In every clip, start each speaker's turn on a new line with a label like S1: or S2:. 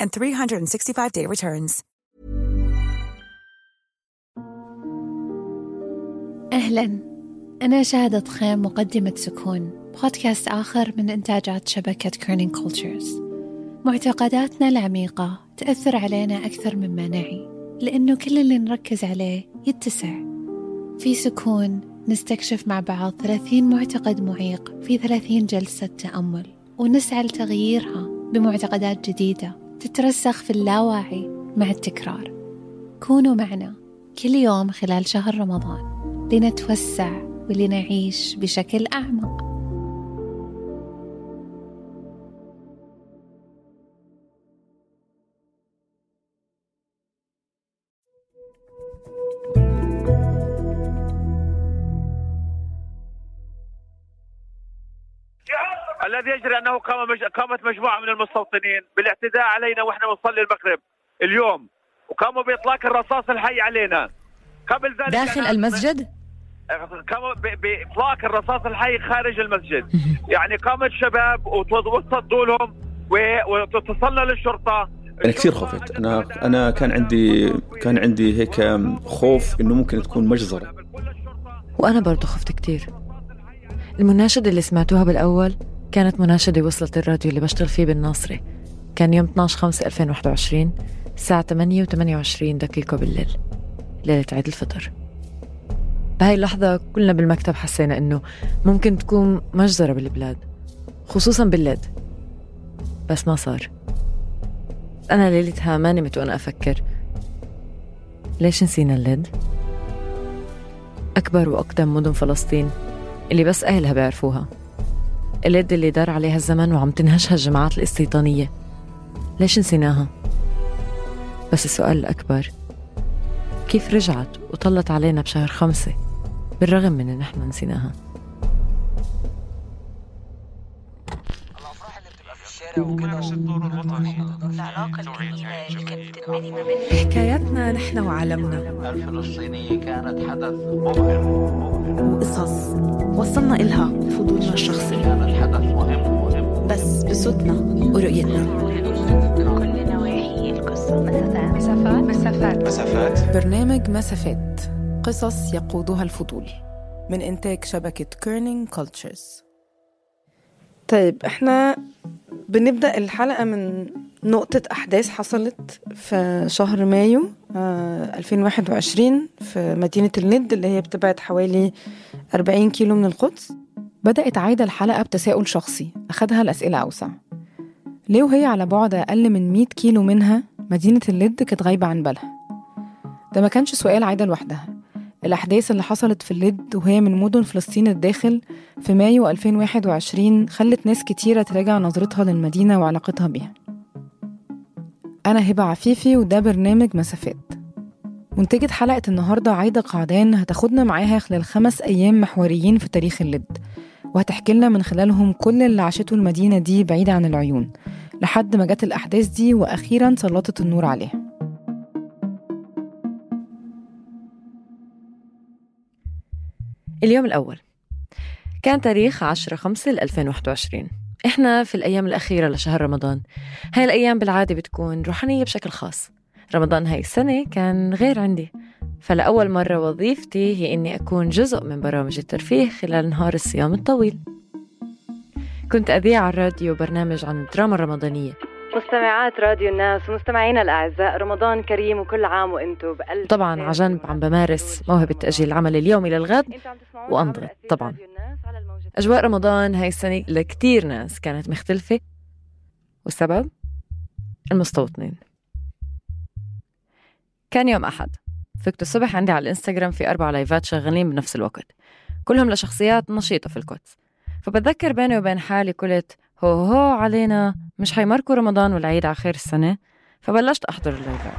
S1: and 365-day returns.
S2: أهلا. أنا شاهدة خيم مقدمة سكون. بودكاست آخر من إنتاجات شبكة Kerning Cultures معتقداتنا العميقة تأثر علينا أكثر مما نعي لأنه كل اللي نركز عليه يتسع. في سكون نستكشف مع بعض 30 معتقد معيق في 30 جلسة تأمل ونسعى لتغييرها بمعتقدات جديدة. تترسخ في اللاواعي مع التكرار. كونوا معنا كل يوم خلال شهر رمضان لنتوسع ولنعيش بشكل أعمق.
S3: يجري أنه قام مج... قامت مجموعة من المستوطنين بالاعتداء علينا وإحنا بنصلي المغرب اليوم وقاموا بإطلاق الرصاص الحي علينا. قبل ذلك
S4: داخل
S3: أنا-
S4: المسجد؟
S3: قاموا ب- بإطلاق الرصاص الحي خارج المسجد. يعني قامت شباب وت- وتصدوا لهم و- واتصلنا للشرطة.
S5: أنا كثير خفت. أنا أنا كان عندي كان عندي هيك خوف إنه ممكن تكون مجزرة.
S4: وأنا برضو خفت كتير المناشدة اللي سمعتوها بالأول كانت مناشدة وصلت الراديو اللي بشتغل فيه بالناصري. كان يوم 12 5 2021 الساعة 8 و 28 دقيقة بالليل ليلة عيد الفطر. بهاي اللحظة كلنا بالمكتب حسينا إنه ممكن تكون مجزرة بالبلاد خصوصا بالليد بس ما صار. أنا ليلتها ما نمت وأنا أفكر. ليش نسينا الليد؟ أكبر وأقدم مدن فلسطين اللي بس أهلها بيعرفوها. اليد اللي دار عليها الزمن وعم تنهشها الجماعات الاستيطانية ليش نسيناها؟ بس السؤال الأكبر كيف رجعت وطلت علينا بشهر خمسة بالرغم من إن إحنا نسيناها
S6: حكاياتنا نحن وعالمنا.
S7: الفلسطينية كانت حدث مبهر
S6: وقصص وصلنا إلها بفضولنا الشخصي.
S7: كانت حدث مهم. مهم
S6: بس بصوتنا ورؤيتنا.
S8: كل نواحي القصة. مسافات. مسافات.
S9: مسافات.
S6: برنامج مسافات. قصص يقودها الفضول. من إنتاج شبكة Kerning Cultures طيب إحنا بنبدأ الحلقة من نقطة أحداث حصلت في شهر مايو آه 2021 في مدينة الند اللي هي بتبعد حوالي 40 كيلو من القدس. بدأت عايدة الحلقة بتساؤل شخصي أخدها الأسئلة أوسع. ليه وهي على بعد أقل من 100 كيلو منها مدينة اللد كانت غايبة عن بالها؟ ده ما كانش سؤال عايدة لوحدها. الأحداث اللي حصلت في اللد وهي من مدن فلسطين الداخل في مايو 2021 خلت ناس كتيرة تراجع نظرتها للمدينة وعلاقتها بيها. أنا هبة عفيفي وده برنامج مسافات. منتجة حلقة النهاردة عايدة قعدان هتاخدنا معاها خلال خمس أيام محوريين في تاريخ اللد وهتحكي لنا من خلالهم كل اللي عاشته المدينة دي بعيدة عن العيون. لحد ما جت الأحداث دي وأخيرا سلطت النور عليها.
S4: اليوم الأول. كان تاريخ 10 5 2021 إحنا في الأيام الأخيرة لشهر رمضان. هاي الأيام بالعادة بتكون روحانية بشكل خاص. رمضان هاي السنة كان غير عندي. فلأول مرة وظيفتي هي إني أكون جزء من برامج الترفيه خلال نهار الصيام الطويل. كنت أذيع على الراديو برنامج عن الدراما الرمضانية. مستمعات راديو الناس ومستمعينا الأعزاء رمضان كريم وكل عام وأنتم بألف طبعا على جنب عم بمارس موهبة تأجيل العمل اليومي للغد وأنضغط طبعا. أجواء رمضان هاي السنة لكتير ناس كانت مختلفة. والسبب؟ المستوطنين كان يوم أحد. فكت الصبح عندي على الإنستغرام في أربع لايفات شغالين بنفس الوقت. كلهم لشخصيات نشيطة في القدس فبتذكر بيني وبين حالي قلت هو هو علينا. مش حيمركوا رمضان والعيد على خير السنة فبلشت أحضر اللايفات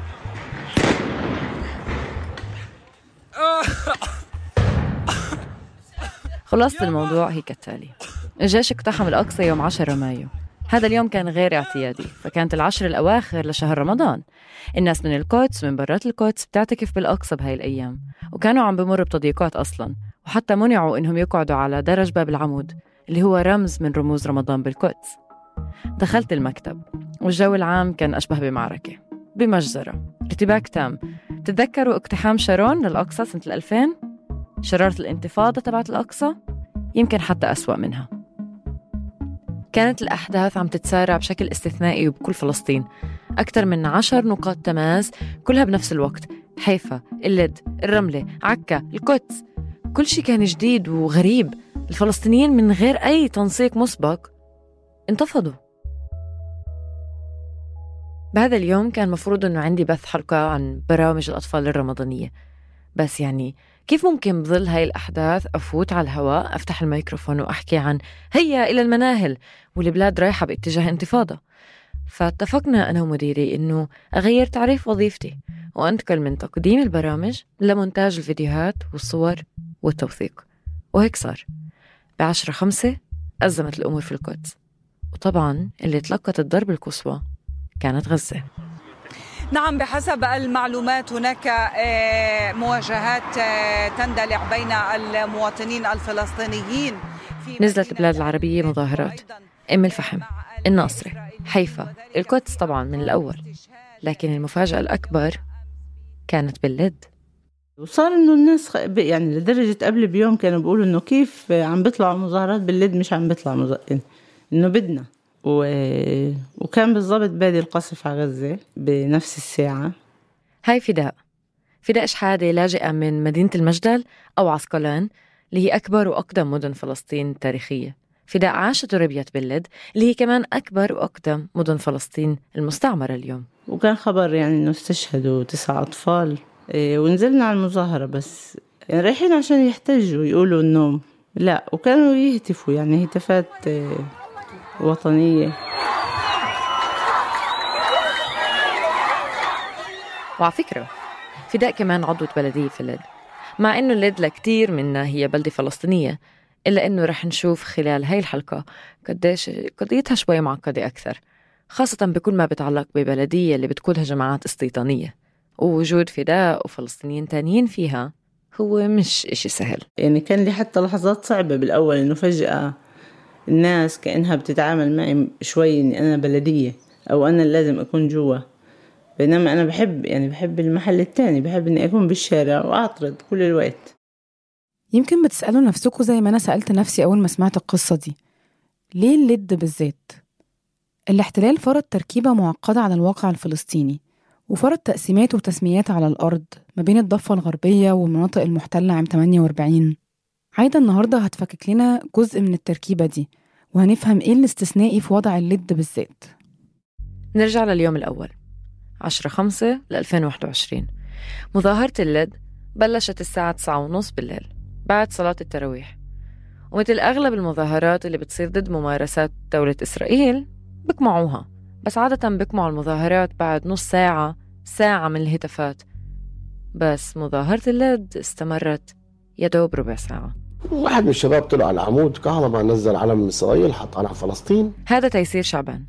S4: خلاصة الموضوع هي كالتالي الجيش اقتحم الأقصى يوم 10 مايو. هذا اليوم كان غير اعتيادي فكانت العشر الأواخر لشهر رمضان. الناس من القدس ومن برات القدس بتعتكف بالأقصى بهاي الأيام وكانوا عم بمروا بتضييقات أصلا. وحتى منعوا إنهم يقعدوا على درج باب العمود اللي هو رمز من رموز رمضان بالقدس. دخلت المكتب والجو العام كان أشبه بمعركة بمجزرة. ارتباك تام. تتذكروا اقتحام شارون للأقصى سنة 2000 شرارة الانتفاضة تبعت الأقصى؟ يمكن حتى أسوأ منها. كانت الأحداث عم تتسارع بشكل استثنائي بكل فلسطين. أكثر من عشر نقاط تماس كلها بنفس الوقت. حيفا اللد الرملة عكا القدس. كل شيء كان جديد وغريب. الفلسطينيين من غير أي تنسيق مسبق. انتفضوا. بهذا اليوم كان مفروض أنه عندي بث حلقة عن برامج الأطفال الرمضانية. بس يعني كيف ممكن بظل هاي الأحداث أفوت على الهواء أفتح الميكروفون وأحكي عن هيا إلى المناهل والبلاد رايحة باتجاه انتفاضة؟ فاتفقنا أنا ومديري إنه أغير تعريف وظيفتي وأنتقل من تقديم البرامج لمونتاج الفيديوهات والصور والتوثيق. وهيك صار. بعشرة خمسة أزمت الأمور في القدس. وطبعا اللي تلقت الضرب القصوى كانت غزة.
S10: نعم بحسب المعلومات هناك آه، مواجهات آه، تندلع بين المواطنين الفلسطينيين
S4: نزلت البلاد العربية مظاهرات. أم الفحم الناصرة حيفا القدس طبعا من الأول لكن المفاجأة الأكبر كانت باللد
S11: وصار إنه الناس يعني لدرجة قبل بيوم كانوا بيقولوا إنه كيف عم بيطلعوا مظاهرات باللد مش عم بيطلع مظاهرات. إنه بدنا. و... وكان بالضبط بادي القصف على غزة بنفس الساعة.
S4: هاي فداء. فداء شحادة لاجئة من مدينة المجدل أو عسقلان اللي هي أكبر وأقدم مدن فلسطين التاريخية فداء عاشت وربيت باللد اللي هي كمان أكبر وأقدم مدن فلسطين المستعمرة اليوم.
S11: وكان خبر يعني إنه استشهدوا تسعة أطفال. إيه ونزلنا على المظاهرة بس. يعني رايحين عشان يحتجوا يقولوا إنه لا. وكانوا يهتفوا يعني هتافات إيه وطنية.
S4: وعلى فكرة فداء كمان عضوة بلدية في اللد مع إنه اللد لكتير منا هي بلدة فلسطينية إلا إنه رح نشوف خلال هاي الحلقة قديش قضيتها شوي معقدة أكثر. خاصة بكل ما بتعلق ببلدية اللي بتقودها جماعات استيطانية. ووجود فداء وفلسطينيين تانيين فيها هو مش إشي سهل.
S11: يعني كان لي حتى لحظات صعبة بالأول إنه فجأة الناس كأنها بتتعامل معي شوي إني أنا بلدية أو أنا لازم أكون جوا. بينما أنا بحب يعني بحب المحل التاني بحب إني أكون بالشارع وأعترض كل الوقت.
S6: يمكن بتسألوا نفسكم زي ما أنا سألت نفسي أول ما سمعت القصة دي. ليه اللد بالذات؟ الاحتلال فرض تركيبة معقدة على الواقع الفلسطيني وفرض تقسيمات وتسميات على الأرض ما بين الضفة الغربية والمناطق المحتلة عام 48 عايدة النهاردة هتفكك لنا جزء من التركيبة دي وهنفهم إيه الاستثنائي في وضع اللد بالذات.
S4: نرجع لليوم الأول 10 5 ل 2021 مظاهرة اللد بلشت الساعة 9 ونص بالليل بعد صلاة التراويح. ومثل أغلب المظاهرات اللي بتصير ضد ممارسات دولة إسرائيل بقمعوها بس عادة بقمعوا المظاهرات بعد نص ساعة ساعة من الهتافات. بس مظاهرة اللد استمرت يدوب ربع ساعة.
S12: واحد من الشباب طلع على العمود كهرباء نزل علم إسرائيل حط على فلسطين.
S4: هذا تيسير شعبان.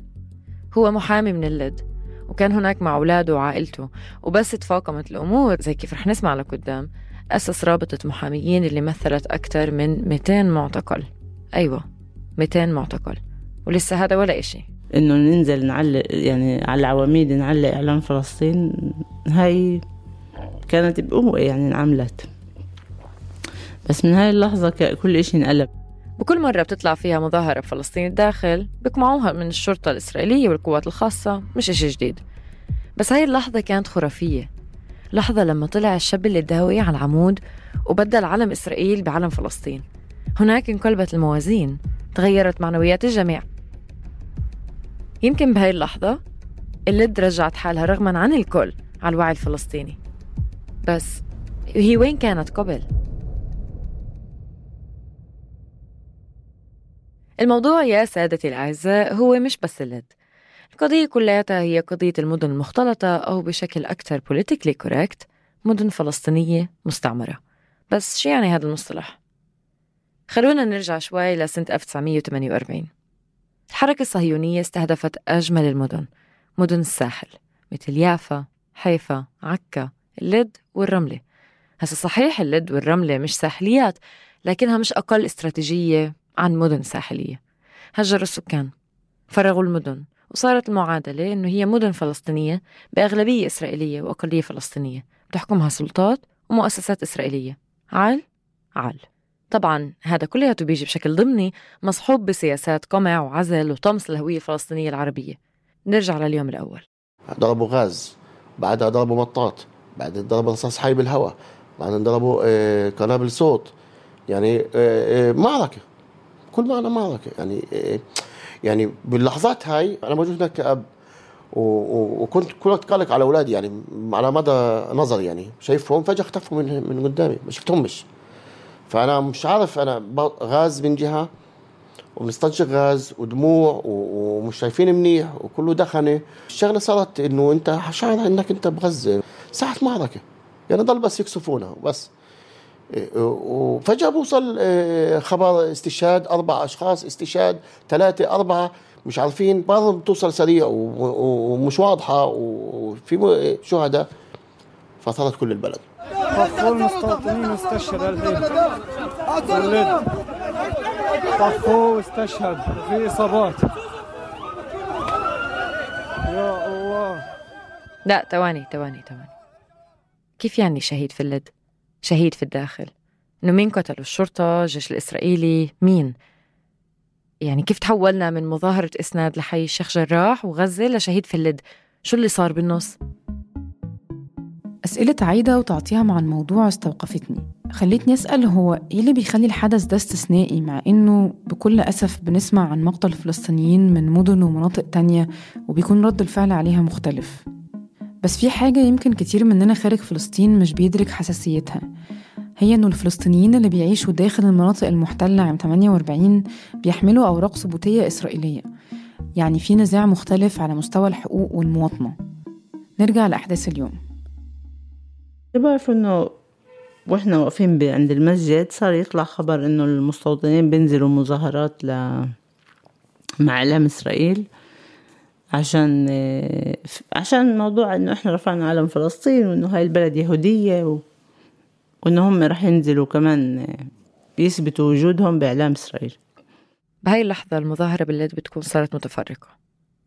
S4: هو محامي من اللد وكان هناك مع أولاده وعائلته وبس تفاقمت الأمور. زي كيف رح نسمع لقدام أسس رابطة محاميين اللي مثلت أكثر من 200 معتقل. أيوة 200 معتقل. ولسه هذا ولا إشي.
S11: إنه ننزل نعلق يعني على العواميد نعلق إعلان فلسطين هاي كانت بقوة يعني انعملت. بس من هاي اللحظة كل إشي انقلب.
S4: وكل مرة بتطلع فيها مظاهرة بفلسطين الداخل بيقمعوها من الشرطة الإسرائيلية والقوات الخاصة مش إشي جديد. بس هاي اللحظة كانت خرافية. لحظة لما طلع الشاب اللي داوي على العمود وبدل علم إسرائيل بعلم فلسطين. هناك انقلبت الموازين تغيرت معنويات الجميع. يمكن بهاي اللحظة اللد رجعت حالها رغما عن الكل على الوعي الفلسطيني. بس هي وين كانت قبل؟ الموضوع يا سادتي الأعزاء هو مش بس اللد. القضية كلياتها هي قضية المدن المختلطة أو بشكل أكثر politically correct مدن فلسطينية مستعمرة. بس شو يعني هذا المصطلح؟ خلونا نرجع شوي لسنة 1948 الحركة الصهيونية استهدفت أجمل المدن مدن الساحل مثل يافا، حيفا، عكا، اللد والرملة. هسا صحيح اللد والرملة مش ساحليات لكنها مش أقل استراتيجية عن مدن ساحلية. هجروا السكان فرغوا المدن وصارت المعادلة إنه هي مدن فلسطينية بأغلبية إسرائيلية وأقلية فلسطينية. بتحكمها سلطات ومؤسسات إسرائيلية. عال عال. طبعا هذا كلياته بيجي بشكل ضمني مصحوب بسياسات قمع وعزل وطمس الهوية الفلسطينية العربية. نرجع لليوم الأول.
S12: ضربوا غاز بعدها ضربوا مطاط بعدين ضربوا رصاص حي بالهواء بعدين ضربوا آه، قنابل صوت. يعني آه، آه، معركة. كل معنى معركة يعني يعني باللحظات هاي أنا موجود هناك كأب وكنت كل وقت قلق على أولادي يعني على مدى نظري يعني شايفهم فجأة اختفوا من من قدامي. ما شفتهمش فأنا مش عارف أنا غاز من جهة وبنستنشق غاز ودموع ومش شايفين منيح وكله دخنة. الشغلة صارت إنه أنت شعر إنك أنت بغزه ساعة معركه يعني ضل بس يكسفونا بس. وفجاه بوصل آه، خبر استشهاد أربع أشخاص استشهاد ثلاثة أربعة مش عارفين بعضهم توصل سريع ومش واضحة وفي شهداء فصارت كل البلد.
S13: طفوا المستوطنين واستشهد الحين. ولد. طفوا واستشهد في إصابات. يا الله.
S4: لا تواني تواني تواني. كيف يعني شهيد في اللد؟ شهيد في الداخل. إنه مين قتلوا؟ الشرطة الجيش الإسرائيلي؟ مين؟ يعني كيف تحولنا من مظاهرة إسناد لحي الشيخ جراح وغزة لشهيد في اللد؟ شو اللي صار بالنص؟
S6: أسئلة عايدة وتعطيها مع الموضوع استوقفتني. خليتني أسأل هو إيه اللي بيخلي الحدث ده استثنائي مع إنه بكل أسف بنسمع عن مقتل فلسطينيين من مدن ومناطق تانية وبيكون رد الفعل عليها مختلف؟ بس في حاجة يمكن كتير مننا خارج فلسطين مش بيدرك حساسيتها. هي إنه الفلسطينيين اللي بيعيشوا داخل المناطق المحتلة عام 48 بيحملوا أوراق ثبوتية إسرائيلية. يعني في نزاع مختلف على مستوى الحقوق والمواطنة. نرجع لأحداث اليوم.
S11: بعرف إنه وإحنا واقفين عند المسجد صار يطلع خبر إنه المستوطنين بينزلوا مظاهرات ل مع إعلام إسرائيل. عشان عشان موضوع إنه إحنا رفعنا علم فلسطين وإنه هاي البلد يهودية و... وإن هم رح ينزلوا كمان بيثبتوا وجودهم بإعلام إسرائيل.
S4: بهاي اللحظة المظاهرة بالليل بتكون صارت متفرقة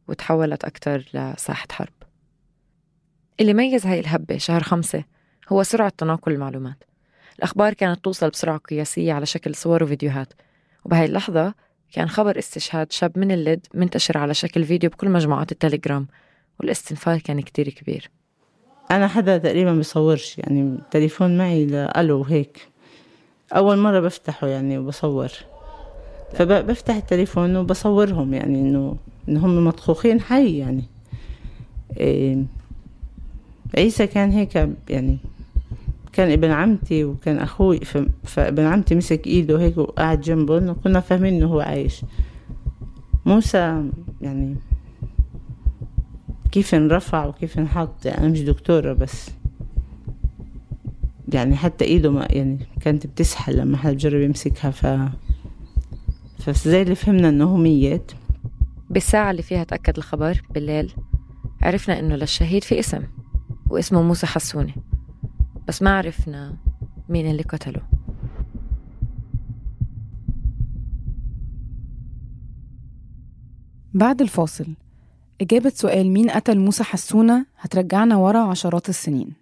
S4: وتحولت أكتر لساحة حرب. اللي ميز هاي الهبة شهر خمسة هو سرعة تناقل المعلومات. الأخبار كانت توصل بسرعة قياسية على شكل صور وفيديوهات. وبهاي اللحظة كان خبر استشهاد شاب من اللد منتشر على شكل فيديو بكل مجموعات التليجرام والاستنفار كان كتير كبير.
S11: أنا حدا تقريبا بصورش يعني التليفون معي لألو هيك أول مرة بفتحه يعني وبصور. فبفتح التليفون وبصورهم يعني انه ان هم مطخوخين حي يعني. إيه. عيسى كان هيك يعني كان ابن عمتي وكان أخوي فابن عمتي مسك إيده هيك وقعد جنبه كنا فاهمين إنه هو عايش. موسى يعني كيف انرفع وكيف انحط يعني أنا مش دكتورة بس. يعني حتى إيده ما يعني كانت بتسحل لما حد بجرب يمسكها ف فزي اللي فهمنا إنه هو ميت.
S4: بالساعة اللي فيها تأكد الخبر بالليل عرفنا إنه للشهيد في اسم واسمه موسى حسوني. بس ما عرفنا مين اللي قتله.
S6: بعد الفاصل إجابة سؤال مين قتل موسى حسونة هترجعنا ورا عشرات السنين.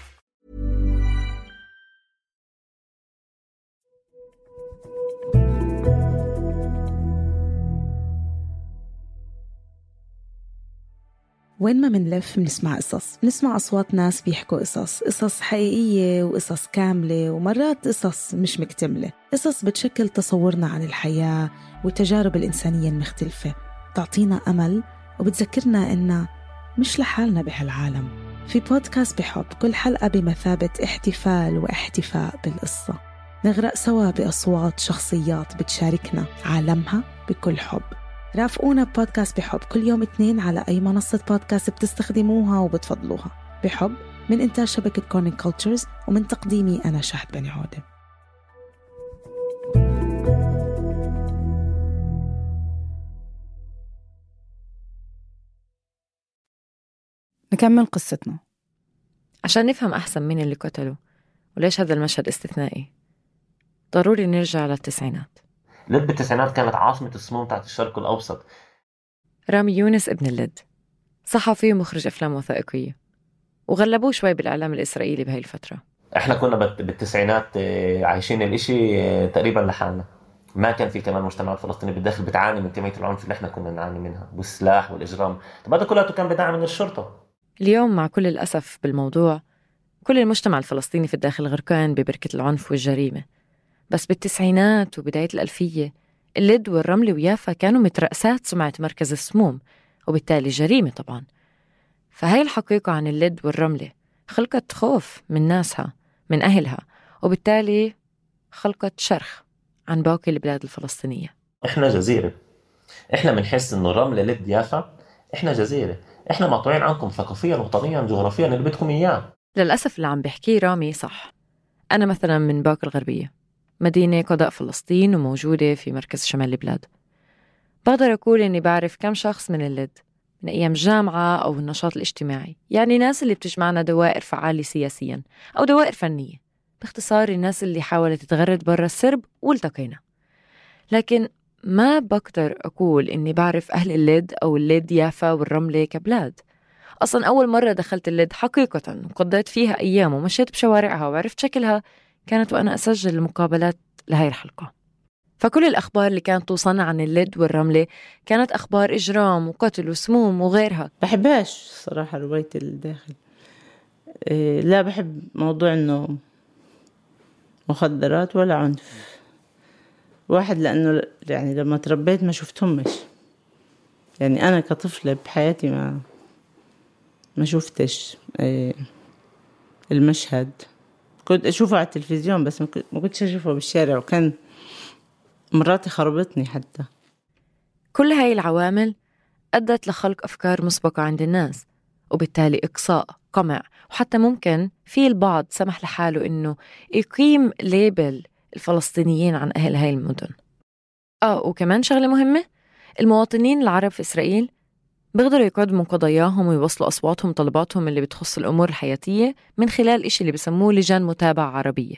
S14: وين ما منلف منسمع قصص. منسمع أصوات ناس بيحكوا قصص قصص حقيقية وقصص كاملة ومرات قصص مش مكتملة. قصص بتشكل تصورنا عن الحياة والتجارب الإنسانية المختلفة. بتعطينا أمل وبتذكرنا إننا مش لحالنا بهالعالم. في بودكاست بحب كل حلقة بمثابة احتفال واحتفاء بالقصة. نغرق سوا بأصوات شخصيات بتشاركنا عالمها بكل حب. رافقونا بودكاست بحب. كل يوم اثنين على أي منصة بودكاست بتستخدموها وبتفضلوها. بحب من إنتاج شبكة Kerning Cultures ومن تقديمي أنا شهد بني عودة.
S6: نكمل قصتنا.
S4: عشان نفهم أحسن مين اللي قتله وليش هذا المشهد استثنائي؟ ضروري نرجع للتسعينات.
S15: لب التسعينات كانت عاصمة السموم تحت الشرق الأوسط.
S4: رامي يونس ابن اللد صحفي ومخرج أفلام وثائقية وغلبوه شوي بالإعلام الإسرائيلي بهاي الفترة.
S15: إحنا كنا بالتسعينات آه، عايشين الإشي آه، تقريبا لحالنا. ما كان في كمان المجتمع الفلسطيني بالداخل بتعاني من كمية العنف اللي إحنا كنا نعاني منها والسلاح والإجرام. طب هذا كله كان بدعم من الشرطة.
S4: اليوم مع كل الأسف بالموضوع كل المجتمع الفلسطيني في الداخل غرقان ببركة العنف والجريمة. بس بالتسعينات وبداية الألفية اللد والرمل ويافا كانوا مترأسات سمعة مركز السموم وبالتالي جريمة طبعا. فهاي الحقيقة عن اللد والرملة خلقت خوف من ناسها من أهلها وبالتالي خلقت شرخ عن باقي البلاد الفلسطينية.
S15: إحنا جزيرة. إحنا بنحس إنه الرملة لد يافا إحنا جزيرة. إحنا مقطوعين عنكم ثقافيا وطنيا جغرافيا اللي بدكم إياه.
S4: للأسف اللي عم بحكيه رامي صح. أنا مثلا من باقي الغربية. مدينة قضاء فلسطين وموجودة في مركز شمال البلاد. بقدر أقول إني بعرف كم شخص من اللد من أيام الجامعة أو النشاط الاجتماعي يعني ناس اللي بتجمعنا دوائر فعالة سياسيا أو دوائر فنية باختصار الناس اللي حاولت تغرد برا السرب والتقينا. لكن ما بقدر أقول إني بعرف أهل اللد أو اللد يافا والرملة كبلاد. أصلا أول مرة دخلت اللد حقيقة وقضيت فيها أيام ومشيت بشوارعها وعرفت شكلها كانت وأنا أسجل المقابلات لهاي الحلقة. فكل الأخبار اللي كانت توصلنا عن اللد والرملة كانت أخبار إجرام وقتل وسموم وغيرها.
S11: بحبهاش صراحة رواية الداخل. إيه لا بحب موضوع إنه مخدرات ولا عنف. واحد لأنه يعني لما تربيت ما شفتهمش. يعني أنا كطفلة بحياتي ما ما شفتش إيه المشهد. كنت أشوفه على التلفزيون بس ما كنت- ما كنتش أشوفه بالشارع وكان مراتي خربتني حتى.
S4: كل هاي العوامل أدت لخلق أفكار مسبقة عند الناس وبالتالي إقصاء قمع وحتى ممكن في البعض سمح لحاله إنه يقيم ليبل الفلسطينيين عن أهل هاي المدن. آه وكمان شغلة مهمة المواطنين العرب في إسرائيل بيقدروا يقدموا قضاياهم ويوصلوا أصواتهم وطلباتهم اللي بتخص الأمور الحياتية من خلال إشي اللي بسموه لجان متابعة عربية.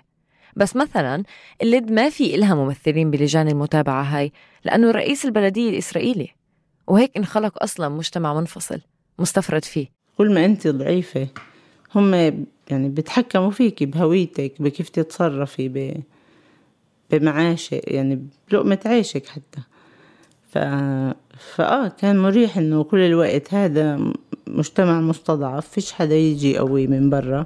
S4: بس مثلا اللد ما في إلها ممثلين بلجان المتابعة هاي لأنه رئيس البلدية الإسرائيلي. وهيك انخلق أصلا مجتمع منفصل مستفرد فيه.
S11: كل ما انت ضعيفة هم يعني بيتحكموا فيكي بهويتك بكيف تتصرفي ب... بمعاشك يعني بلقمة عيشك حتى. ف... فآه كان مريح إنه كل الوقت هذا مجتمع مستضعف فيش حدا يجي قوي من برا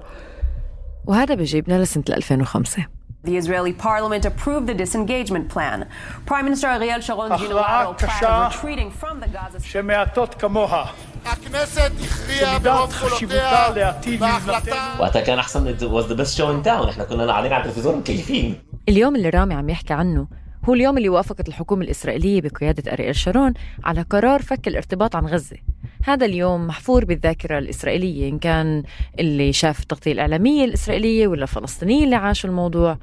S4: وهذا بجيبنا لسنة 2005
S16: The Israeli parliament approved the disengagement plan. Prime Minister Ariel Sharon retreating from the Gaza
S13: שמעטות כמוها.
S17: הכנסת הכריעה ברוב קולותיה בהחלטה...
S15: وقتها كان أحسن it was the best show in town. إحنا كنا قاعدين على التلفزيون مكيفين.
S4: اليوم اللي رامي عم يحكي عنه هو اليوم اللي وافقت الحكومة الإسرائيلية بقيادة أرييل شارون على قرار فك الارتباط عن غزة. هذا اليوم محفور بالذاكرة الإسرائيلية إن كان اللي شاف التغطية الإعلامية الإسرائيلية ولا الفلسطينيين اللي عاشوا الموضوع.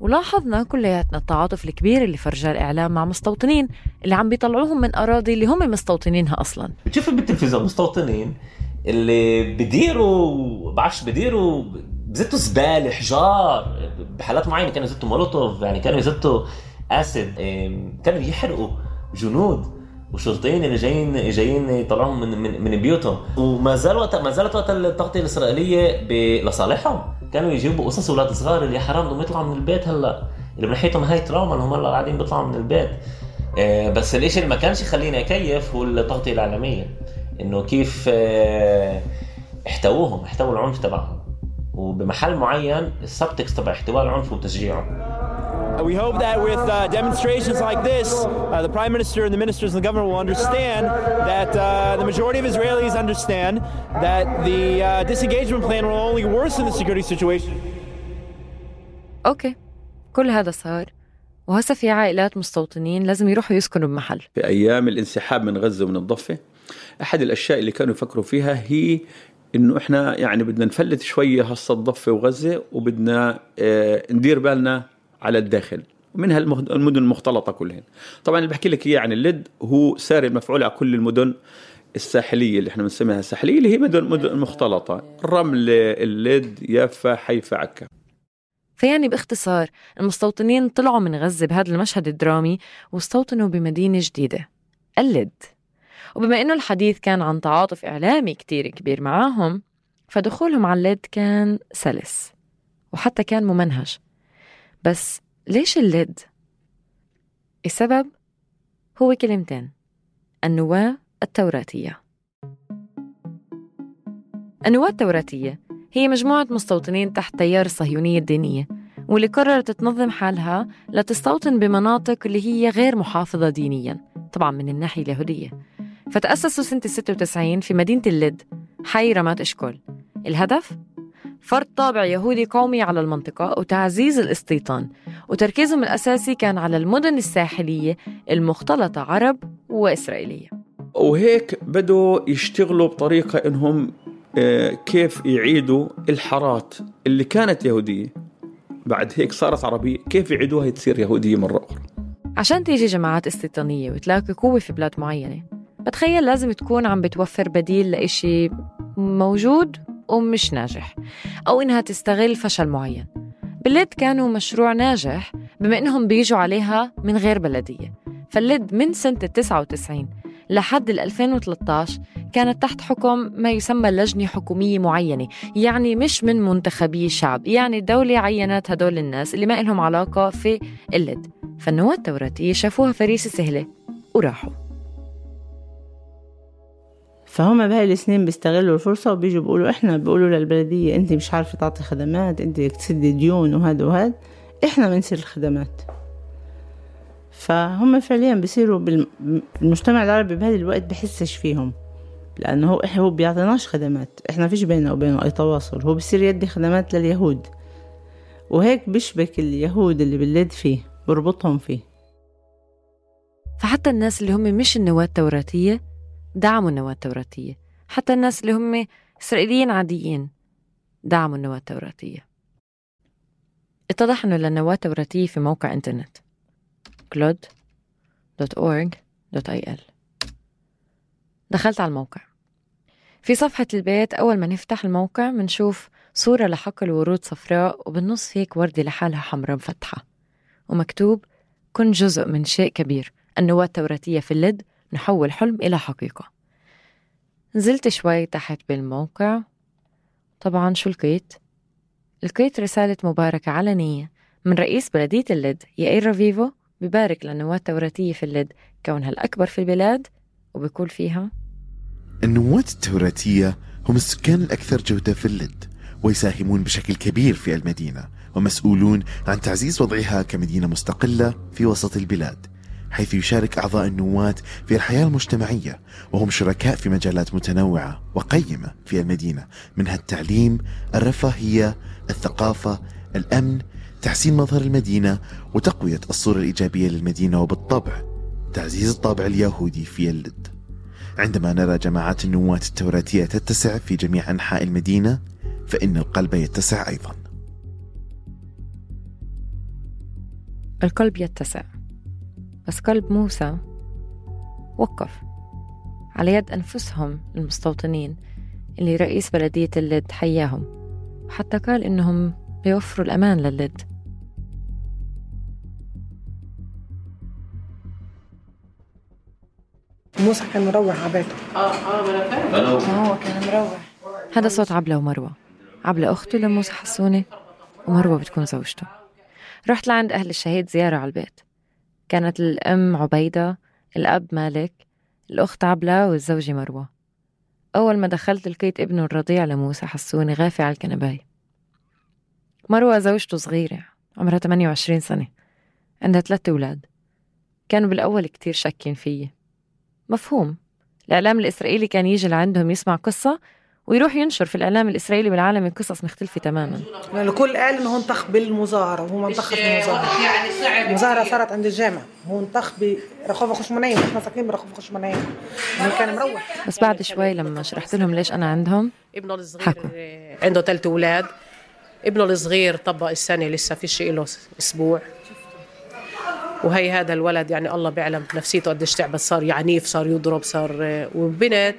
S4: ولاحظنا كلياتنا التعاطف الكبير اللي فرجاه الإعلام مع مستوطنين اللي عم بيطلعوهم من أراضي اللي هم مستوطنينها أصلا.
S15: بتشوف بالتلفزيون مستوطنين اللي بديروا بعرفش بديروا بزتوا زبالة حجار بحالات معينة كانوا يزتوا مولوتوف يعني كانوا يزتوا اسيد كانوا يحرقوا جنود وشرطيين اللي جايين جايين يطلعوهم من من, من بيوتهم. وما زال وقت ما زالت وقت التغطية الإسرائيلية لصالحهم كانوا يجيبوا قصص أولاد صغار اللي حرام بدهم يطلعوا من البيت هلا. اللي بنحيتهم هاي تراوما انهم هلا قاعدين بيطلعوا من البيت. آه، بس الإشي اللي ما كانش يخليني أكيف هو التغطية الاعلاميه إنه كيف آه، احتووهم احتووا العنف تبعهم. وبمحل معين السبتكست تبع احتواء العنف وتشجيعه
S18: We hope that with uh, demonstrations like this, uh, the Prime Minister and the ministers and the government will understand that uh, the majority of Israelis understand that the uh, disengagement plan will only worsen the security situation.
S4: أوكي كل هذا صار وهسا في عائلات مستوطنين لازم يروحوا يسكنوا بمحل
S5: في أيام الانسحاب من غزه ومن الضفه احد الاشياء اللي كانوا يفكروا فيها هي انه إحنا يعني بدنا نفلت شوية هسه الضفه وغزه وبدنا آه، ندير بالنا على الداخل ومنها المه- المدن المختلطة كلهن. طبعا اللي بحكي لك إياه عن اللد هو ساري المفعول على كل المدن الساحلية اللي إحنا بنسميها الساحلية اللي هي مدن مدن مختلطة. الرمل اللد يافا حيفا عكا.
S4: فيعني باختصار المستوطنين طلعوا من غزة بهذا المشهد الدرامي واستوطنوا بمدينة جديدة اللد. وبما إنه الحديث كان عن تعاطف إعلامي كتير كبير معاهم فدخولهم على اللد كان سلس وحتى كان ممنهج. بس ليش اللد؟ السبب هو كلمتين النواة التوراتية النواة التوراتية هي مجموعة مستوطنين تحت تيار الصهيونية الدينية واللي قررت تنظم حالها لتستوطن بمناطق اللي هي غير محافظة دينيا طبعا من الناحية اليهودية فتأسسوا سنة 96 في مدينة اللد حي رمات إشكول الهدف؟ فرض طابع يهودي قومي على المنطقة وتعزيز الاستيطان وتركيزهم الأساسي كان على المدن الساحلية المختلطة عرب وإسرائيلية.
S5: وهيك بدوا يشتغلوا بطريقة إنهم آه، كيف يعيدوا الحارات اللي كانت يهودية. بعد هيك صارت عربية كيف يعيدوها تصير يهودية مرة أخرى؟
S4: عشان تيجي جماعات استيطانية وتلاقي قوة في بلاد معينة بتخيل لازم تكون عم بتوفر بديل لإشي موجود ومش ناجح أو إنها تستغل فشل معين. باللد كانوا مشروع ناجح بما إنهم بيجوا عليها من غير بلدية. فاللد من سنة 99 لحد ال 2013 كانت تحت حكم ما يسمى لجنة حكومية معينة يعني مش من منتخبي الشعب يعني الدولة عينت هدول الناس اللي ما لهم علاقة في اللد فالنواة التوراتية شافوها فريسة سهلة وراحوا.
S11: فهم بهاي السنين بيستغلوا الفرصة وبيجوا بيقولوا إحنا بيقولوا للبلدية انت مش عارفة تعطي خدمات انت بدك تسدي ديون وهذا وهذا إحنا بنسير الخدمات. فهم فعليا بيصيروا بالم- المجتمع العربي بهذا الوقت بحسش فيهم لأنه هو هو بيعطيناش خدمات إحنا فيش بيننا وبينه أي تواصل هو بصير يدي خدمات لليهود. وهيك بيشبك اليهود اللي باللد فيه بربطهم فيه.
S4: فحتى الناس اللي هم مش النواة التوراتية دعموا النواة التوراتية. حتى الناس اللي هم إسرائيليين عاديين دعموا النواة التوراتية. اتضح أنه للنواة التوراتية في موقع إنترنت. clod.org.il دخلت على الموقع. في صفحة البيت أول ما نفتح الموقع منشوف صورة لحقل ورود صفراء وبالنص هيك وردة لحالها حمراء مفتحة. ومكتوب كن جزء من شيء كبير. النواة التوراتية في اللد نحول حلم إلى حقيقة. نزلت شوي تحت بالموقع. طبعا شو لقيت؟ لقيت رسالة مباركة علنية من رئيس بلدية اللد يائير رافيفو ببارك للنواة التوراتية في اللد كونها الأكبر في البلاد وبيقول فيها
S19: النواة التوراتية هم السكان الأكثر جودة في اللد
S20: ويساهمون بشكل كبير في المدينة ومسؤولون عن تعزيز وضعها كمدينة مستقلة في وسط البلاد. حيث يشارك أعضاء النواة في الحياة المجتمعية وهم شركاء في مجالات متنوعة وقيمة في المدينة. منها التعليم، الرفاهية، الثقافة، الأمن، تحسين مظهر المدينة وتقوية الصورة الإيجابية للمدينة وبالطبع تعزيز الطابع اليهودي في اللد عندما نرى جماعات النواة التوراتية تتسع في جميع أنحاء المدينة فإن القلب يتسع أيضا.
S4: القلب يتسع. بس قلب موسى وقف على يد أنفسهم المستوطنين اللي رئيس بلدية اللد حياهم وحتى قال إنهم بيوفروا الأمان للد
S21: موسى كان مروح على بيته.
S11: آه آه ما أنا فاهم.
S21: هو كان مروح.
S4: هذا صوت عبلة ومروة. عبلة أخته لموسى حسوني ومروة بتكون زوجته. رحت لعند أهل الشهيد زيارة على البيت. كانت الأم عبيدة الأب مالك الأخت عبلة والزوجة مروة. أول ما دخلت لقيت ابنه الرضيع لموسى حسوني غافي على الكنباية. مروة زوجته صغيرة عمرها 28 سنة عندها ثلاثة أولاد. كانوا بالأول كتير شاكين فيي. مفهوم. الإعلام الإسرائيلي كان يجي لعندهم يسمع قصة ويروح ينشر في الإعلام الإسرائيلي بالعالم قصص مختلفة تماما.
S21: لأن الكل قال إنه هو انتخ بالمظاهرة وهو ما انتخ بالمظاهرة.
S11: يعني صعب.
S21: المظاهرة صارت عند الجامع. هو انتخ برخوفة خشمنية إحنا ساكنين برخوفة خشمنية يعني كان مروح.
S4: بس بعد شوي لما شرحت لهم ليش أنا عندهم
S22: ابنه الصغير
S4: حكوا.
S22: عنده ثلاث أولاد. ابنه الصغير طبق السنة لسه فيش له أسبوع. وهي هذا الولد يعني الله بيعلم نفسيته قديش تعبت صار عنيف صار يضرب صار وبنت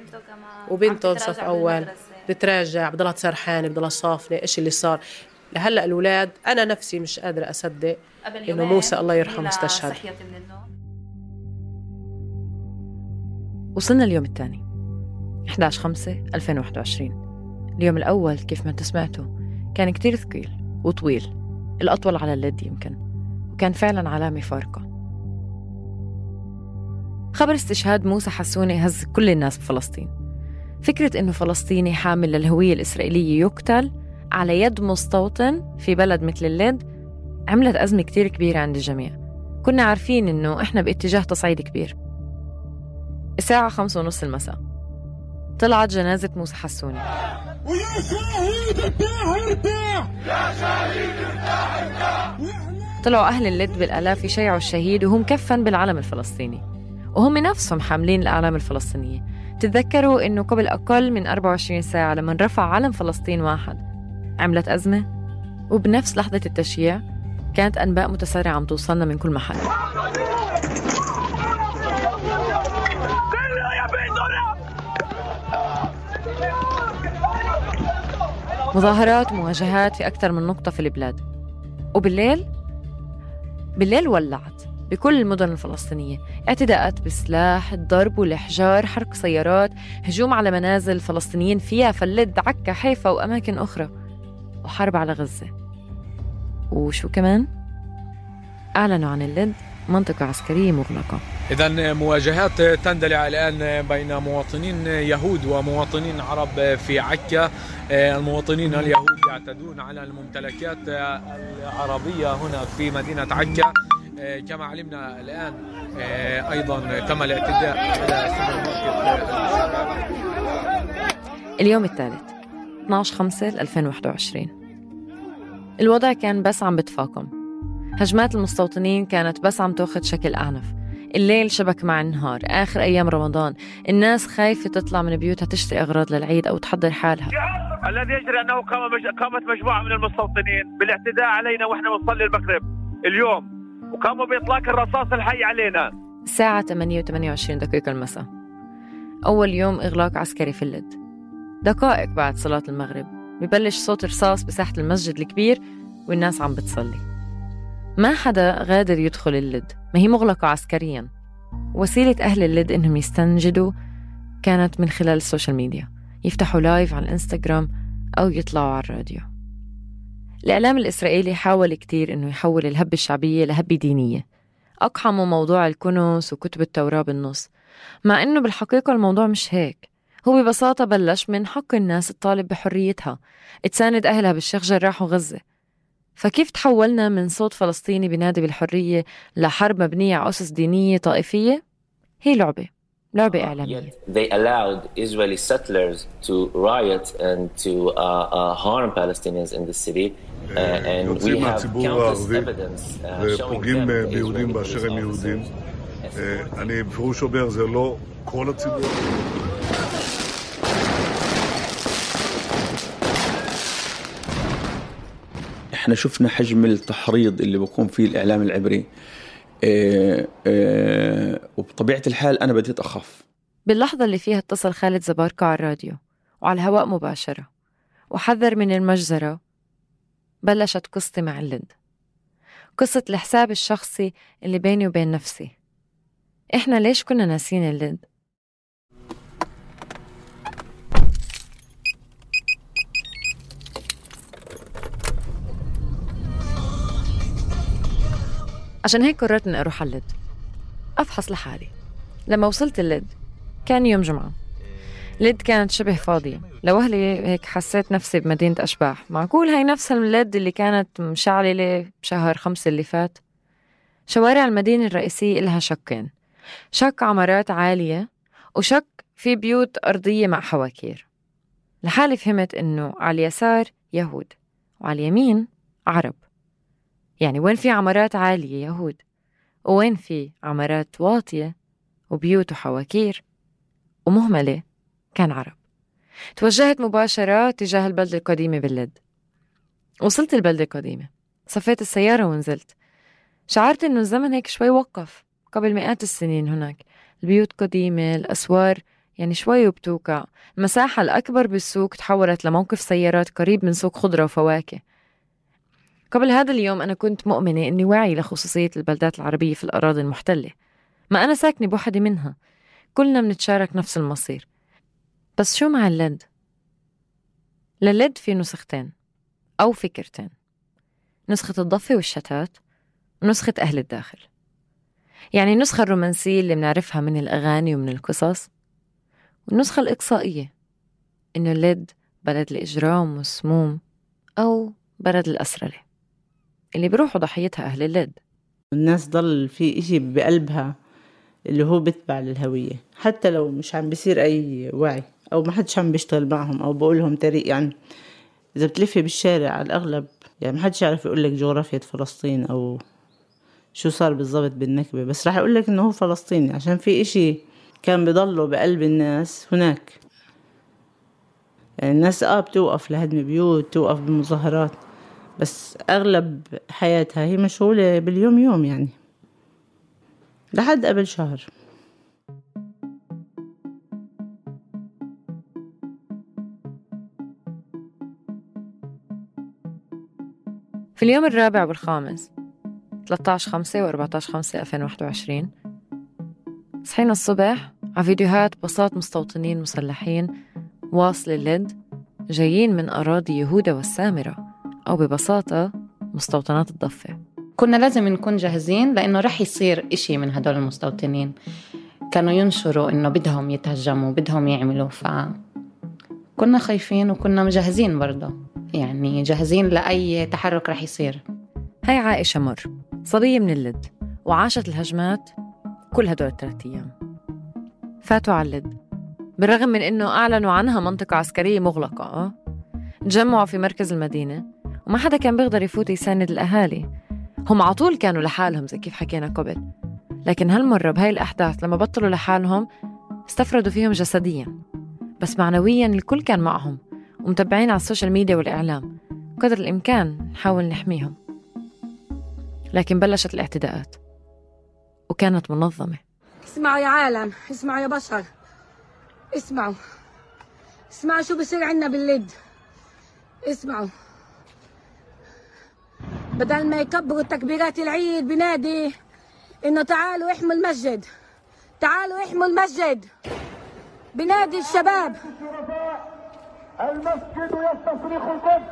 S22: وبنته صف أول. بتراجع بضلها سرحانه بضلها صافنة إيش اللي صار؟ لهلأ الأولاد أنا نفسي مش قادرة أصدق إنه موسى الله يرحمه استشهد
S4: وصلنا اليوم الثاني 11 5 2021 اليوم الأول كيف ما أنتم سمعتوا كان كتير ثقيل وطويل الأطول على اللد يمكن وكان فعلا علامة فارقة. خبر استشهاد موسى حسوني هز كل الناس بفلسطين. فكرة إنه فلسطيني حامل للهوية الإسرائيلية يقتل على يد مستوطن في بلد مثل اللد عملت أزمة كتير كبيرة عند الجميع. كنا عارفين إنه إحنا باتجاه تصعيد كبير. الساعة خمسة ونص المساء. طلعت جنازة موسى حسوني.
S17: ويا شهيد ارتاح ارتاح يا شهيد ارتاح ارتاح
S4: طلعوا أهل اللد بالآلاف يشيعوا الشهيد وهو مكفن بالعلم الفلسطيني. وهم نفسهم حاملين الأعلام الفلسطينية. تتذكروا إنه قبل أقل من 24 ساعة لما رفع علم فلسطين واحد عملت أزمة؟ وبنفس لحظة التشييع كانت أنباء متسارعة عم توصلنا من كل محل. مظاهرات ومواجهات في أكثر من نقطة في البلاد. وبالليل؟ بالليل ولعت. بكل المدن الفلسطينية. اعتداءات بسلاح الضرب والإحجار حرق سيارات هجوم على منازل فلسطينيين فيها فلد عكا حيفا وأماكن أخرى وحرب على غزة. وشو كمان؟ أعلنوا عن اللد منطقة عسكرية مغلقة.
S19: إذا مواجهات تندلع الآن بين مواطنين يهود ومواطنين عرب في عكا. المواطنين اليهود يعتدون على الممتلكات العربية هنا في مدينة عكا. كما علمنا الآن أيضا تم الاعتداء على سوبر ماركت
S4: اليوم الثالث 12 5 2021 الوضع كان بس عم بتفاقم. هجمات المستوطنين كانت بس عم تاخذ شكل أعنف. الليل شبك مع النهار. آخر أيام رمضان الناس خايفة تطلع من بيوتها تشتري أغراض للعيد أو تحضر حالها.
S23: الذي يجري أنه قام مج... قامت مجموعة من المستوطنين. بالاعتداء علينا وإحنا بنصلي المغرب. اليوم وقاموا بإطلاق الرصاص الحي علينا.
S4: الساعة 8 و28 دقيقة المساء. أول يوم إغلاق عسكري في اللد دقائق بعد صلاة المغرب. ببلش صوت رصاص بساحة المسجد الكبير والناس عم بتصلي. ما حدا غادر يدخل اللد ما هي مغلقة عسكريا. وسيلة أهل اللد إنهم يستنجدوا كانت من خلال ال social media. يفتحوا live على الإنستغرام أو يطلعوا على الراديو. الإعلام الإسرائيلي حاول كتير إنه يحول الهبة الشعبية لهبة دينية. أقحموا موضوع الكنس وكتب التوراة بالنص. مع إنه بالحقيقة الموضوع مش هيك. هو ببساطة بلش من حق الناس تطالب بحريتها. تساند أهلها بالشيخ جراح وغزة. فكيف تحولنا من صوت فلسطيني بنادي بالحرية لحرب مبنية على أسس دينية طائفية؟ هي لعبة. لعبة إعلامية
S24: They allowed Israeli settlers to riot and to uh, uh, harm Palestinians in the city. Uh, and
S25: יוצאים
S24: we have
S25: מהציבור
S24: countless
S25: הערבי
S24: evidence uh, showing
S25: ופוגעים
S24: them, the
S25: ביהודים
S24: Israeli
S25: באשר הם
S24: police
S25: יהודים.
S24: officers.
S25: אה, אני בפירוש אומר, זה לא כל הציבור.
S5: احنا شفنا حجم التحريض اللي بيقوم فيه الاعلام العبري آه آه وبطبيعة الحال أنا بديت أخاف.
S4: باللحظة اللي فيها اتصل خالد زباركة على الراديو وعلى الهواء مباشرة وحذر من المجزرة بلشت قصتي مع اللد قصة الحساب الشخصي اللي بيني وبين نفسي. إحنا ليش كنا ناسين اللد؟ عشان هيك قررت إني أروح على اللد أفحص لحالي. لما وصلت اللد كان يوم جمعة. اللد كانت شبه فاضية. لوهلة هيك حسيت نفسي بمدينة أشباح. معقول هاي نفس اللد اللي كانت مشعللة بشهر خمسة اللي فات؟ شوارع المدينة الرئيسية إلها شقين. شق عمارات عالية وشق في بيوت أرضية مع حواكير. لحالي فهمت إنه على اليسار يهود وعلى اليمين عرب. يعني وين في عمارات عالية يهود ووين في عمارات واطية وبيوت وحواكير ومهملة كان عرب. توجهت مباشرة تجاه البلدة القديمة باللد. وصلت البلدة القديمة. صفيت السيارة ونزلت. شعرت إنه الزمن هيك شوي وقف قبل مئات السنين هناك. البيوت قديمة الأسوار يعني شوي وبتوقع المساحة الأكبر بالسوق تحولت لموقف سيارات قريب من سوق خضرة وفواكه. قبل هذا اليوم أنا كنت مؤمنة إني واعي لخصوصية البلدات العربية في الأراضي المحتلة. ما أنا ساكنة بوحدة منها. كلنا منتشارك نفس المصير. بس شو مع اللد؟ للد في نسختين أو فكرتين. نسخة الضفة والشتات ونسخة أهل الداخل. يعني النسخة الرومانسية اللي بنعرفها من الأغاني ومن القصص والنسخة الإقصائية. إنه اللد بلد الإجرام والسموم أو بلد الأسرلة. اللي بروحوا ضحيتها أهل اللد
S11: الناس ضل في إشي بقلبها اللي هو بتبع للهوية. حتى لو مش عم بيصير أي وعي أو ما حدش عم بيشتغل معهم أو بقولهم طريق يعني إذا بتلفي بالشارع على الأغلب يعني ما حدش يعرف يقول لك جغرافية فلسطين أو شو صار بالضبط بالنكبة. بس راح أقول لك إنه هو فلسطيني عشان في إشي كان بضله بقلب الناس هناك. يعني الناس آه بتوقف لهدم بيوت توقف بمظاهرات. بس أغلب حياتها هي مشغولة باليوم يوم يعني. لحد قبل شهر.
S4: في اليوم الرابع والخامس 13 5 و 14 5 2021 صحينا الصبح على فيديوهات بساط مستوطنين مسلحين واصل اللد جايين من أراضي يهودا والسامرة. أو ببساطة مستوطنات الضفة.
S26: كنا لازم نكون جاهزين لأنه رح يصير إشي من هدول المستوطنين. كانوا ينشروا إنه بدهم يتهجموا بدهم يعملوا ف كنا خايفين وكنا مجهزين برضه. يعني جاهزين لأي تحرك رح يصير.
S4: هاي عائشة مر صبية من اللد وعاشت الهجمات كل هدول الثلاث أيام. فاتوا على اللد بالرغم من إنه أعلنوا عنها منطقة عسكرية مغلقة؟ تجمعوا في مركز المدينة وما حدا كان بيقدر يفوت يساند الأهالي. هم على طول كانوا لحالهم زي كيف حكينا قبل. لكن هالمرة بهاي الأحداث لما بطلوا لحالهم استفردوا فيهم جسديا. بس معنويا الكل كان معهم ومتابعين على ال social media والإعلام. قدر الإمكان نحاول نحميهم. لكن بلشت الاعتداءات. وكانت منظمة.
S27: اسمعوا يا عالم. اسمعوا يا بشر. اسمعوا. اسمعوا شو بصير عنا باللد اسمعوا. بدل ما يكبروا تكبيرات العيد بنادي إنه تعالوا احموا المسجد. تعالوا احموا المسجد. بنادي الشباب.
S17: المسجد يستصرخ القدس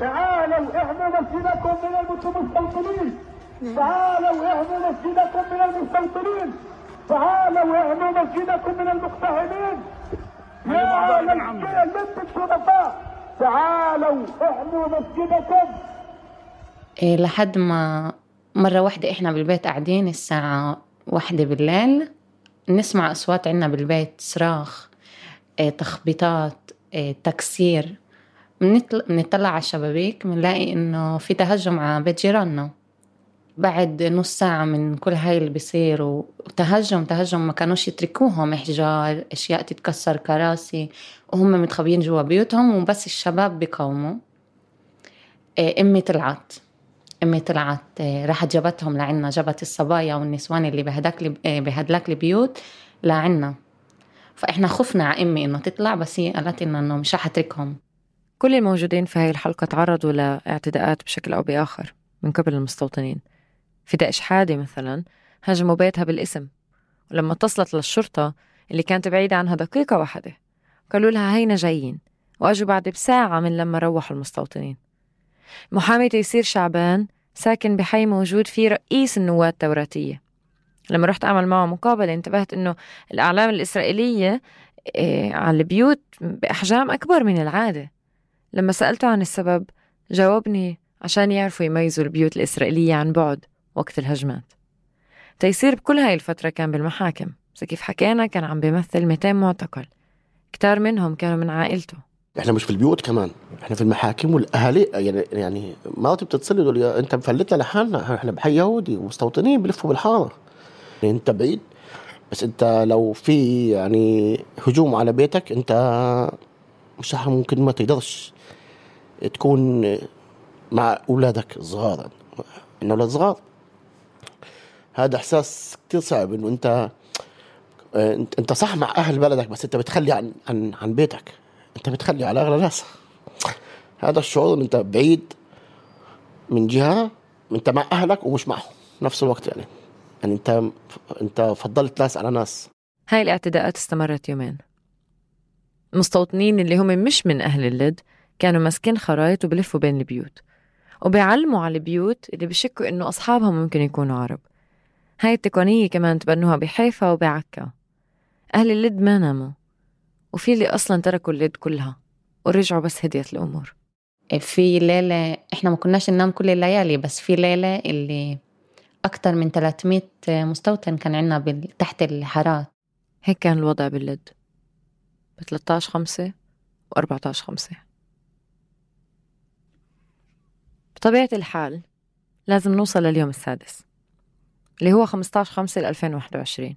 S17: تعالوا احموا مسجدكم من المستوطنين تعالوا احموا مسجدكم من المستوطنين. تعالوا احموا مسجدكم من المقتحمين. يا بنت الشرفاء تعالوا احموا مسجدكم.
S26: لحد ما مرة واحدة إحنا بالبيت قاعدين الساعة واحدة بالليل نسمع أصوات عنا بالبيت صراخ إيه تخبيطات إيه تكسير. بنطل- بنطلع على الشبابيك بنلاقي إنه في تهجم على بيت جيراننا. بعد نص ساعة من كل هاي اللي بيصير وتهجم تهجم ما كانوش يتركوهم إحجار أشياء تتكسر كراسي. وهم متخبيين جوا بيوتهم وبس الشباب بيقاوموا. إيه، أمي طلعت. أمي طلعت راحت جابتهم لعنا جابت الصبايا والنسوان اللي بهداك بهدلاك البيوت لعنا. فإحنا خفنا على أمي إنه تطلع بس هي قالت لنا إنه مش رح أتركهم.
S4: كل الموجودين في هاي الحلقة تعرضوا لاعتداءات بشكل أو بآخر من قبل المستوطنين. في داعش حادي مثلا هاجموا بيتها بالاسم ولما اتصلت للشرطة اللي كانت بعيدة عنها دقيقة واحدة قالوا لها هينا جايين وأجوا بعد بساعة من لما روحوا المستوطنين. محامي تيسير شعبان ساكن بحي موجود فيه رئيس النواة التوراتية. لما رحت أعمل معه مقابلة انتبهت إنه الأعلام الإسرائيلية إيه على البيوت بأحجام أكبر من العادة. لما سألته عن السبب جاوبني عشان يعرفوا يميزوا البيوت الإسرائيلية عن بعد وقت الهجمات. تيسير بكل هاي الفترة كان بالمحاكم. بس كيف حكينا كان عم بيمثل 200 معتقل. كتار منهم كانوا من عائلته.
S28: إحنا مش في البيوت كمان إحنا في المحاكم والأهالي يعني يعني مراتي بتتصل يقول أنت مفلتنا لحالنا إحنا بحي يهودي ومستوطنين بلفوا بالحارة. يعني أنت بعيد بس أنت لو في يعني هجوم على بيتك أنت مش ممكن ما تقدرش تكون مع أولادك الصغار انه أولاد صغار هذا إحساس كتير صعب إنه أنت أنت صح مع أهل بلدك بس أنت بتخلي عن عن عن بيتك. انت بتخلي على أغلى ناس. هذا الشعور إن انت بعيد من جهة انت مع أهلك ومش معهم نفس الوقت يعني. يعني انت انت فضلت ناس على ناس.
S4: هاي الاعتداءات استمرت يومين. المستوطنين اللي هم مش من أهل اللد كانوا ماسكين خرايط وبلفوا بين البيوت. وبيعلموا على البيوت اللي بشكوا إنه أصحابهم ممكن يكونوا عرب. هاي التقنية كمان تبنوها بحيفا وبعكا. أهل اللد ما ناموا. وفي اللي أصلا تركوا اللد كلها ورجعوا بس هديت الأمور.
S26: في ليلة إحنا ما كناش ننام كل الليالي بس في ليلة اللي أكتر من 300 مستوطن كان عنا بال- تحت الحارات.
S4: هيك كان الوضع باللد ب 13 5 و 14 5 بطبيعة الحال لازم نوصل لليوم السادس اللي هو 15 5 ل 2021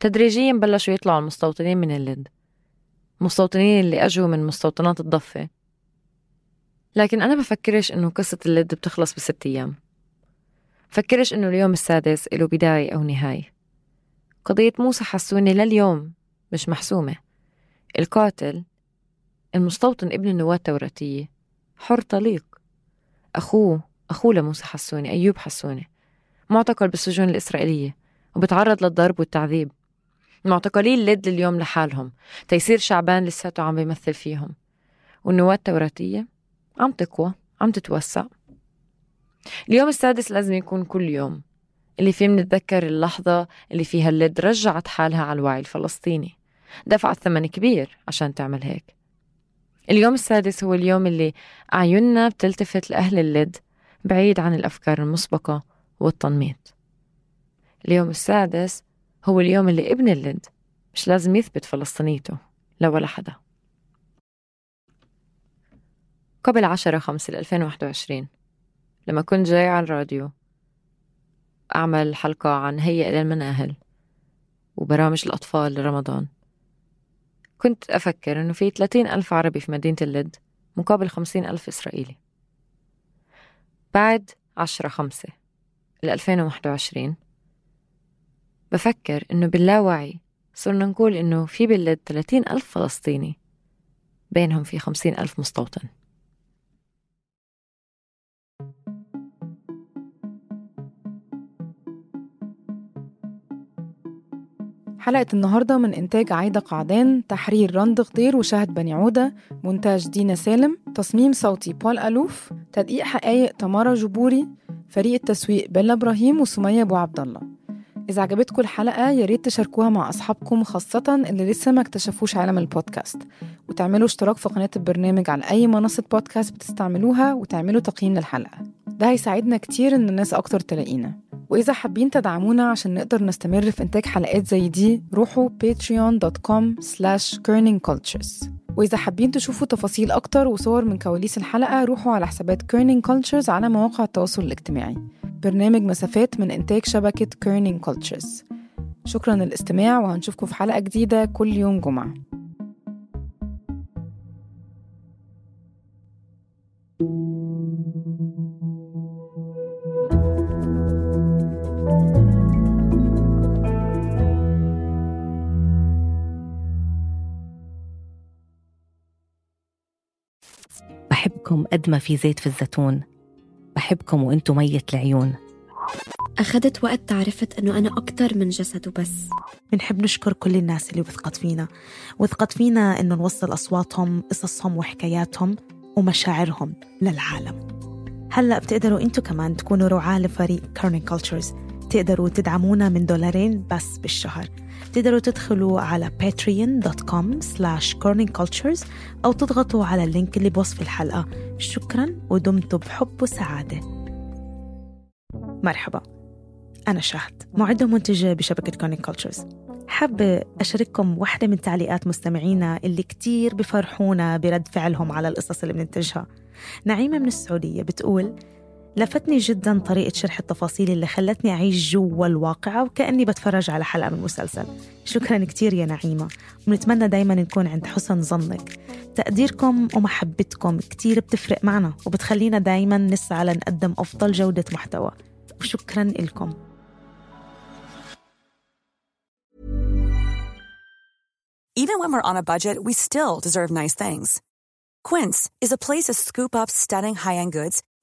S4: تدريجيا بلشوا يطلعوا المستوطنين من اللد مستوطنين اللي أجوا من مستوطنات الضفة. لكن أنا بفكرش إنه قصة اللد بتخلص بست أيام. بفكرش إنه اليوم السادس له بداية أو نهاية. قضية موسى حسوني لليوم مش محسومة. القاتل المستوطن ابن النواة التوراتية حر طليق. أخوه أخوه لموسى حسوني أيوب حسوني معتقل بالسجون الإسرائيلية وبتعرض للضرب والتعذيب. المعتقلين لد اليوم لحالهم. تيسير شعبان لساته عم بيمثل فيهم. والنواة التوراتية عم تقوى عم تتوسع. اليوم السادس لازم يكون كل يوم. اللي فيه منتذكر اللحظة اللي فيها اللد رجعت حالها على الوعي الفلسطيني. دفعت ثمن كبير عشان تعمل هيك. اليوم السادس هو اليوم اللي أعيننا بتلتفت لأهل اللد بعيد عن الأفكار المسبقة والتنميط. اليوم السادس هو اليوم اللي ابن اللد مش لازم يثبت فلسطينيته. لولا حدا. قبل عشرة خمسة 2021 لما كنت جاي على الراديو أعمل حلقة عن هيئة للمناهل وبرامج الأطفال لرمضان. كنت أفكر إنه في 30 ألف عربي في مدينة اللد مقابل 50 ألف إسرائيلي. بعد عشرة خمسة 2021 بفكر إنه باللاوعي صرنا نقول إنه في باللد 30 ألف فلسطيني بينهم في 50 ألف مستوطن.
S6: حلقة النهاردة من إنتاج عايدة قعدان تحرير رند غطير وشهد بني عودة مونتاج دينا سالم تصميم صوتي بول ألوف تدقيق حقايق تمارا جبوري فريق التسويق بيلا إبراهيم وسمية أبو عبد الله. إذا عجبتكم الحلقة يا ريت تشاركوها مع أصحابكم خاصة اللي لسه ما اكتشفوش عالم البودكاست. وتعملوا اشتراك في قناة البرنامج على أي منصة بودكاست بتستعملوها وتعملوا تقييم للحلقة. ده هيساعدنا كتير إن الناس أكتر تلاقينا. وإذا حابين تدعمونا عشان نقدر نستمر في إنتاج حلقات زي دي روحوا patreon.com slash kerningcultures. وإذا حابين تشوفوا تفاصيل أكتر وصور من كواليس الحلقة روحوا على حسابات Kerning Cultures على مواقع التواصل الاجتماعي. برنامج مسافات من إنتاج شبكة Kerning Cultures شكرا للاستماع وهنشوفكم في حلقة جديدة كل يوم جمعة.
S29: بحبكم قد ما في زيت في الزيتون. بحبكم وانتو مية العيون.
S30: أخذت وقت تعرفت أنه أنا أكتر من جسد وبس.
S14: بنحب نشكر كل الناس اللي وثقت فينا. وثقت فينا إنه نوصل أصواتهم قصصهم وحكاياتهم ومشاعرهم للعالم. هلأ بتقدروا أنتوا كمان تكونوا رعاة لفريق كارنين كولتشرز تقدروا تدعمونا من دولارين بس بالشهر. تقدروا تدخلوا على patreon.com slash kerningcultures أو تضغطوا على ال link اللي بوصف الحلقة. شكرا ودمتم بحب وسعادة. مرحبا. أنا شهد معدة ومنتجة بشبكة Kerning Cultures حابة أشارككم واحدة من تعليقات مستمعينا اللي كتير بفرحونا برد فعلهم على القصص اللي بننتجها. نعيمة من السعودية بتقول لفتني جدا طريقة شرح التفاصيل اللي خلتني أعيش جوا الواقعة وكأني بتفرج على حلقة من مسلسل. شكرا كتير يا نعيمة. ونتمنى دايما نكون عند حسن ظنك. تقديركم ومحبتكم كتير بتفرق معنا وبتخلينا دايما نسعى لنقدم أفضل جودة محتوى. وشكرا لكم
S1: Even when we're on a budget, we still deserve nice things. Quince is a place to scoop up stunning high-end goods